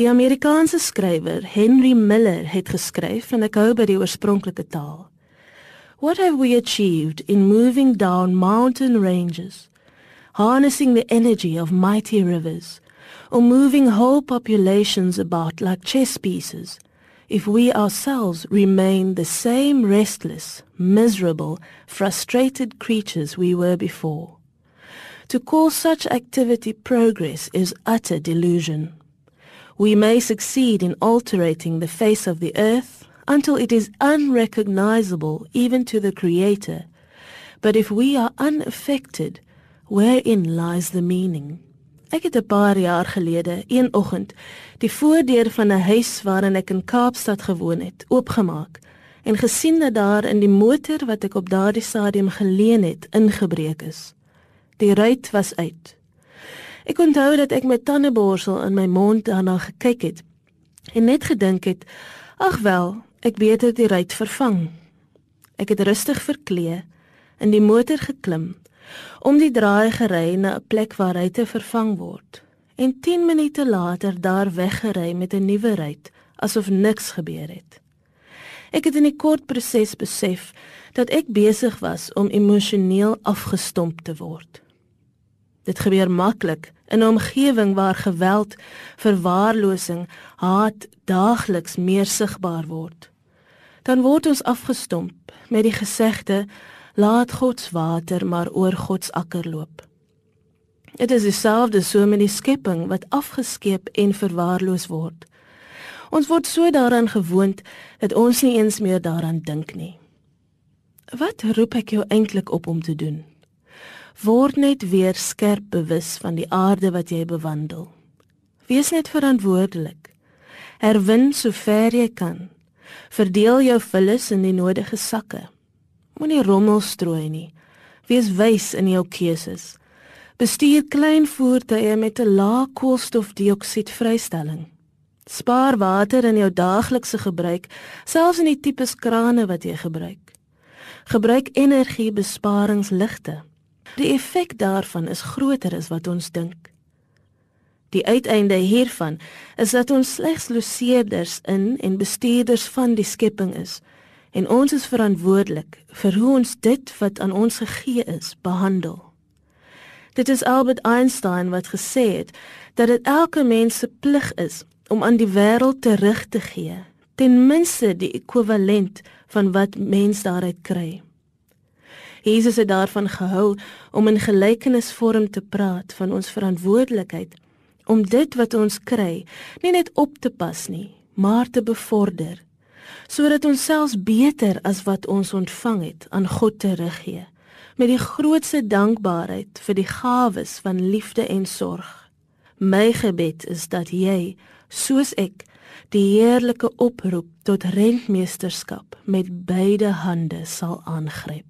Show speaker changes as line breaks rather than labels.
Die Amerikaanse skrywer Henry Miller het geskryf en ek hou by die oorspronklike taal. What have we achieved in moving down mountain ranges, harnessing the energy of mighty rivers, or moving whole populations about like chess pieces, if we ourselves remain the same restless, miserable, frustrated creatures we were before? To call such activity progress is utter delusion. We may succeed in altering the face of the earth until it is unrecognizable even to the Creator. But if we are unaffected, wherein lies the meaning? Ek het 'n paar jaar gelede, een oggend, die voordeur van 'n huis waarin ek in Kaapstad gewoon het, oopgemaak en gesien dat daar in die motor wat ek op daardie stadium geleen het, ingebreek is. Die ruit was uit. Ek onthou dat ek met tandeborsel in my mond daarna gekyk het en net gedink het, ag wel, Ek beter die ruit vervang. Ek het rustig verklee in die motor geklim om die draai gery na 'n plek waar hy te vervang word en 10 minute later daar weggery met 'n nuwe ruit asof niks gebeur het. Ek het in 'n kort proses besef dat ek besig was om emosioneel afgestomp te word. Dit gebeur maklik in 'n omgewing waar geweld, verwaarlosing, haat daagliks meer sigbaar word dan word ons afgestomp met die gesegde laat God se water maar oor God se akker loop. Dit is dieselfde so met die skepping wat afgeskeep en verwaarloos word. Ons word so daaraan gewoond dat ons nie eens meer daaraan dink nie. Wat roep ek jou eintlik op om te doen? Word net weer skerp bewus van die aarde wat jy bewandel. Wees net verantwoordelik. Herwin sover jy kan Verdeel jou vullis in die nodige sakke. Moenie rommel strooi nie. Wees wys in jou keuses. Bestuur klein voertuie met 'n lae koolstofdioksied vrystelling. Spaar water in jou daaglikse gebruik, selfs in die tipe krane wat jy gebruik. Gebruik energiebesparingsligte. Die effek daarvan is groter as wat ons dink. Die uiteinde hiervan is dat ons slegs loseerders in en bestuurders van die skepping is en ons is verantwoordelik vir hoe ons dit wat aan ons gegee is behandel. Dit is Albert Einstein wat gesê het dat dit elke mens se plig is om aan die wêreld terug te gee, ten minste die ekwivalent van wat mens daaruit kry. Jesus het daarvan gehou om in gelykenisvorm te praat van ons verantwoordelikheid om dit wat ons kry nie net op te pas nie, maar te bevorder sodat ons selfs beter as wat ons ontvang het aan God teruggee met die grootste dankbaarheid vir die gawes van liefde en sorg. My gebed is dat jy, soos ek, die heerlike oproep tot rentmeesterskap met beide hande sal aangryp.